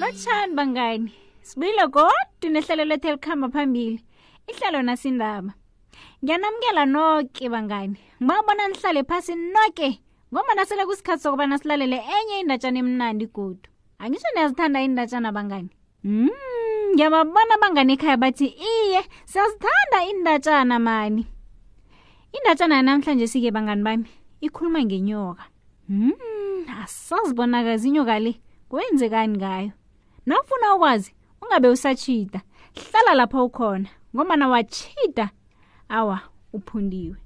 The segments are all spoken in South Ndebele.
lotshani bangani sibuyile kodwa nehlelo lethu elikhamba phambili ihlelo nasindaba ngiyanamukela noke bangani ngibabona nihlale phasi noke ngombana sele kusikhathi sokubana silalele enye indatshana emnandi godu angisho niyazithanda iindatshana bangani mm, ngiyababona abangani ekhaya bathi iye siyazithanda iindatshana mani indatshana yanamhlanje sike bangani bami ikhuluma ngenyoka mm, asazibonakazi inyoka le kwenzekani ngayo nawufuna ukwazi ungabe usatshida hlala lapho ukhona ngomana watshida awa uphundiwe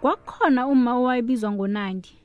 kwakhona uma owayebizwa ngonandi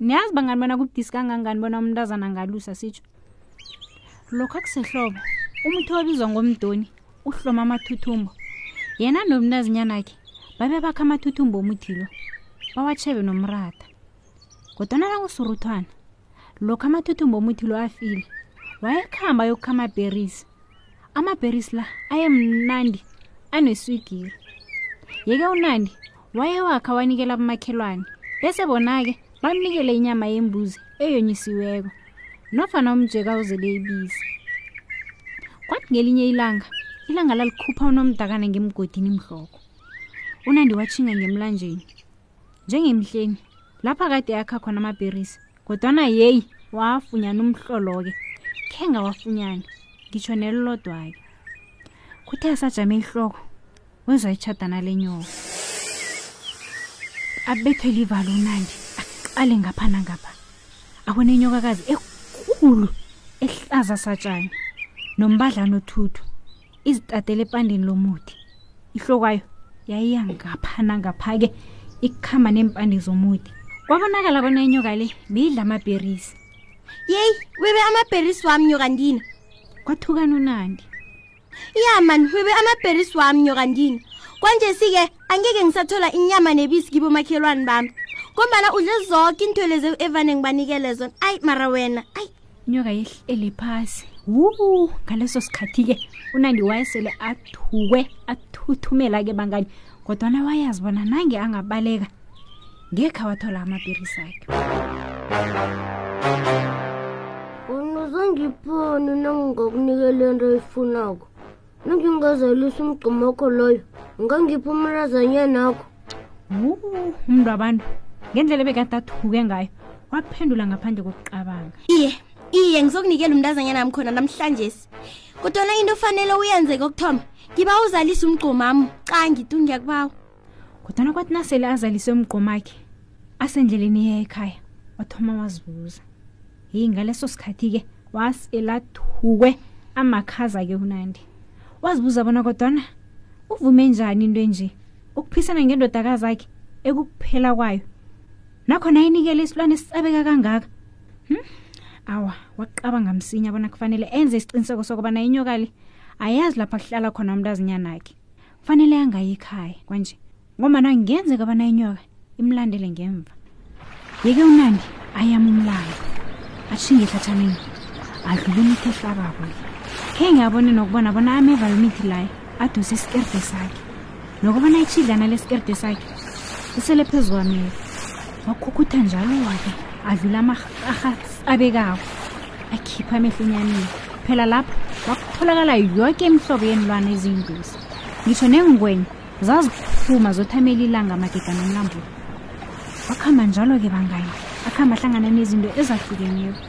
niyazi bangani bona kubudisi kangangani bona umntazana angalusa sitsho lokho akusehlobo umuthi obizwa ngomdoni uhloma amathuthumbo yena nomntazinyana khe babe bakha amathuthumbo omuthi lo bawatshebe nomratha kodwana nakusuruthwana lokho amathuthumbo omuthi lo afile wayekhamba yokukha amaberisi amaberisi la ayemnandi aneswigiri yeke unandi wayewakha wanikela abomakhelwane bese bona-ke bamnikele inyama yembuzi eyonyisiweko nofana umjeka uzele ibisi kwathi ngelinye ilanga ilanga lalikhupha unomdakana ngemgodini mhloko unandi watshinga ngemlanjeni njengemhleni lapha kade yakha khona amaberisi kodwana yeyi wafunyana umhlolo-ke khe ngawafunyana ngitsho nelilodwa-ke kuthe asajame ihloko uzoyitshada nale nyoka abethe livalo unandi aqale ngapha nangapha abona inyokakazi ekulu ehlaza satshani nombadlana othuthu izitatele epandeni lomuthi ihlokwayo yayiya ngapha nangapha-ke ikukhamba neempande zomuthi kwabonakala bona inyoka le beyidla amabherisi yeyi webe amabherisi wami nyoka ndina kwathukana unandi ya mani wibe amabherisi wami nyokandini kwanje si-ke angeke ngisathola inyama nebisi kibomakhelwane bami ngombana udle zoke iinthwele zeu evane ngibanikele zona ayi mara wena ayi nyoka yehlele phasi wu ngaleso sikhathi-ke unandi wayesele athukwe athuthumela-ke bangani kodwana wayazi bona nange angabaleka ngekhe wathola amapirisi akhe unozongiphoni nangingakunikela into eyifunako nangingazalisa umgqomo wakho loyo ngangipha umrazanyana akho umntu abantu ngendlela ebekade athuke ngayo waphendula ngaphandle kokucabanga iye iye ngizokunikela umntazanyana wami khona namhlanje si kodwana into ofanele uyenzeke okuthoma ngiba uzalisa umgqomami xa ngitu ngiyakubawa kodwana kwathi nasele azaliswe mgqomakhe asendleleni eya ekhaya wathoma wazibuza yi ngaleso sikhathi-ke waselathukwe amakhaza-ke unandi wazibuza bona kodwana uvume njani into enje ukuphisana ngendodakazi akhe ekukuphela kwayo nakhona inikele isilwane esisabeka kangaka hmm? awa waqabanga msinya bona kufanele enze isiqiniseko sokubana inyokali ayazi lapha kuhlala khona umntu azinyanakhe kufanele angayi ikhaya kwanje ngomana ngenzeka abana inyoka imlandele ngemva yeke unandi ayama umlanga ashinge ehlatshaneni adlula imithi ehlabako khe ngiyabone nokubona bona ameva yemithi layo aduse isikerde sakhe nokubona itshidlana lesikerde sakhe usele phezu kwameva wakhukhutha njalo-ke adlula amarharha abekako akhipha amehlonyanini phela lapho wakutholakala yoke imihlobo yenilwana eziyingozi ngisho neengwenya zaziphuma zothamela ilanga magega nomlambulo wakuhamba njalo-ke bangani akuhamba ahlangana nezinto ezahlukeneko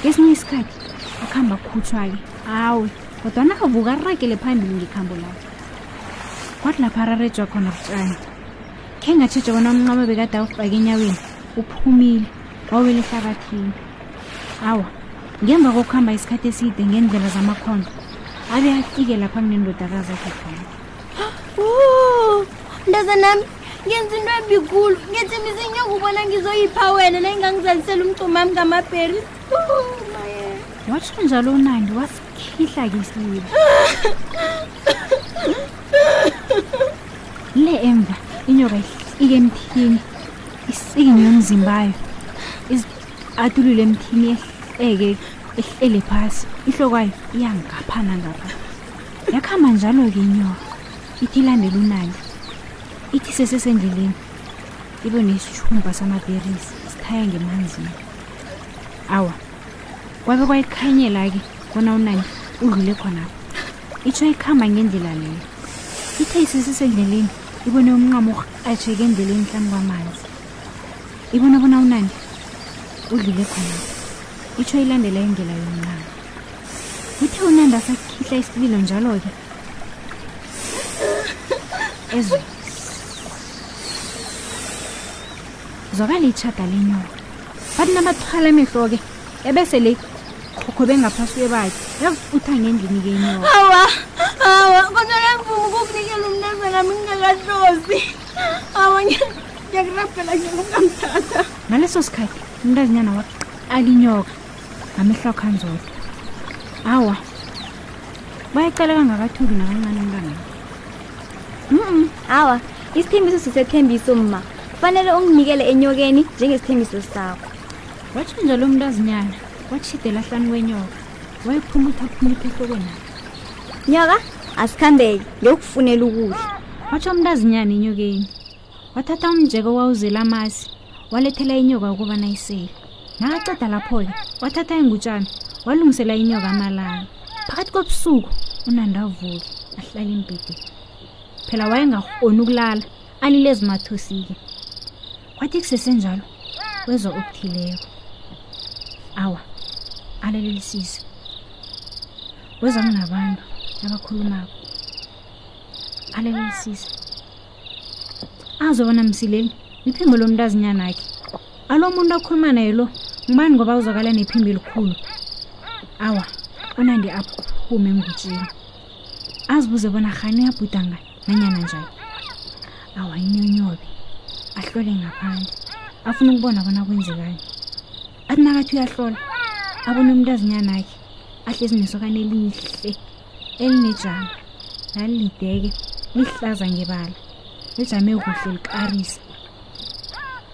ngesinye isikhathi akuhamba khutshwa-ke awe kodwa navuka arakele phambili ngekhambo lakhe kwathi lapho ararejwa khona butshani khe ngatshitsha bona umncamo bekade awufake enyaweni uphumile wawele ehlabathini awa ngemva kokuhamba isikhathi eside ngendlela zamakhondo abe afike lapha kunendodakazi akhe khona mntazanami ngenza into ebikulu ngethembisa inyoko ubona ngizoyipha wena nayingangizalisela umcomami ngamabheri watsho njalo unandi wasi khihla ke isiwe le emva inyoka ihlike emthini isikinye umzimbayo atulule emthini ehleke ehlele phasi ihlokwayo iyangapha nangapha yakhamba njalo-ke inyoka ithi ilandela unali ithi sesesendleleni ibe nesithumba samaberisi sithaya ngemanzini awa kwabe kwayikhanyela-ke bona unani udlule khonapho itsho ikhamba ngendlela leyo ithe isisisendleleni ibone umnqamo ajeke endleleni hlanu kwamanzi ibona bona unani udlule khonapho itsho ilandela indlela yomnqamo uthe unandi asakhihla isililo njalo-ke ezweni zwakala itshada lenyoka bathi namathwala emehlo-ke ebese le khokhobe ngaphasi kwebakhe yazifutha ngendlini kenyoka awa awa kodwa yangivuma ukukunikela umntazana mingakahlosi awa ngiyakurabhela ngikungamthatha ngaleso sikhathi umntazinyana waqala inyoka ngamehlo akho anzodwa awa bayacala kangakathuki nakancane umntwana mm awa isithembiso sisethembiso mma kufanele unginikele enyokeni njengesithembiso sakho watsho njalo umntazinyana watshidela hlani kwenyoka wayephumuthaphumutha ehlokwenakhe nyoka asikhambeke ngiyokufunela ukudla watsho umntazinyana enyokeni wathatha umjeko wawuzela amasi walethela inyoka ukuba nayisele nakaceda lapho-ke wathatha ingutshana walungisela inyoka amalanga phakathi kobusuku unandavuke ahlala embhedeni phela wayengakhoni ukulala alile ezimathosike kwathi kusesenjalo wezwa okuthileko awa alalelisise wezwa kunabantu abakhulumako alalelisise azwe bona msileli liphimbo lomntazinyana akhe alo muntu akhuluma naye lo ngubani ngoba uzwakala nephimbo elikhulu awa unandi apho ume ngutshini azibuze bona rhani yabhudanga nanyana njani awanyonyobe ahlole ngaphandle afuna ukubona bona kwenzekani athi nakathi uyahlola abone umuntu azinyana akhe ahle ezinesokane elihle elinejama lalilideke lihlaza ngebala lijame kuhle likarisa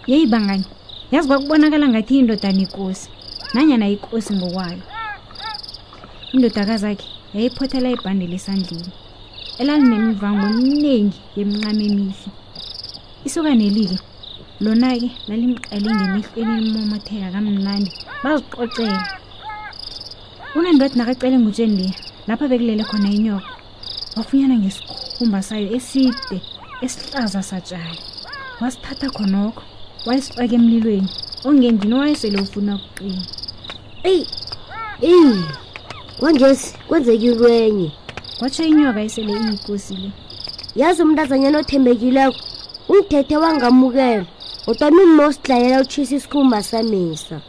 yeyi bangani yazi kwakubonakala ngathi indoda nekosi nanyana ikosi ngokwayo indodakazakhe yayiphothela ibhandela esandleni elalinemivango eminingi yemincamo emihle isokanelike lona-ke lalimqale ngemehlweni limomotheka kamnandi bazixoxela unandodana kacele ngutsheni leya lapha bekulele khona inyoka wafunyana ngesikhumba sayo eside esihlaza satshaya wasithatha khonokho wayesifake emlilweni ongendini owayesele ufuna ukuqina eyi eyi kwangesi kwenzeki lwenye kwatsho inyoka esele iyikosi le yazi umntazanyana othembekileko ungithethe wangamukela kodwa mina usidlayela utshisa isikhumba samisa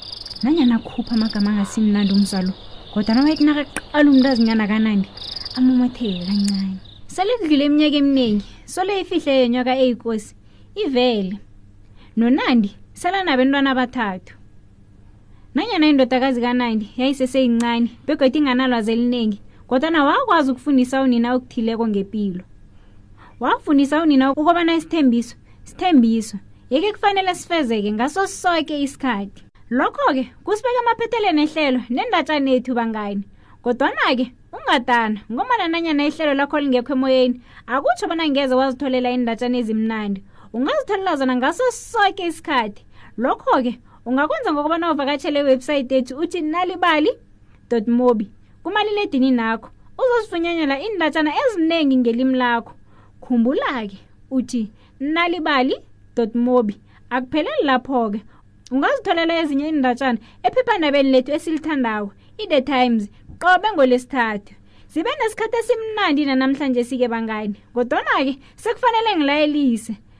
nanyana khupha amagama angasimnandi umzalo kodwa namayithi nakaqala umntu azinyana kanandi amumatheke kancane sele kudlule eminyaka eminingi sole ifihle yenyaka eyikosi ivele nonandi selanabentwana abathathu nanyana indodakazi kanandi yayiseseyincane begoda inganalwazi eliningi kodwa na wakwazi ukufundisa unina okuthileko ngempilo wafundisa unina ukubana isithembiso sithembiso yeke kufanele sifezeke ngaso soke isikhathi lokho-ke kusibeka amaphetheleni ehlelo nendatshana yethu bangani kodwana-ke ungadana ngomana nanyana ihlelo lakho lingekho emoyeni akutsho bona ngeze wazitholela iindatshana ezimnandi ungazitholela zona ngaso soke isikhathi lokho-ke ungakwenza ngokubana uvakatshele iwebhsayithi ethu uthi nalibali mobi kumaliledini nakho uzozifunyanyela iindatshana eziningi ngelimi lakho khumbula-ke uthi nalibali dotmobi akupheleli lapho-ke ungazitholela ezinye iindatshana ephephandabeni lethu esilithandawo i-the times qobe ngolesithathu zibe nesikhathi esimnandi nanamhlanje sike bangani kodwana-ke sekufanele ngilayelise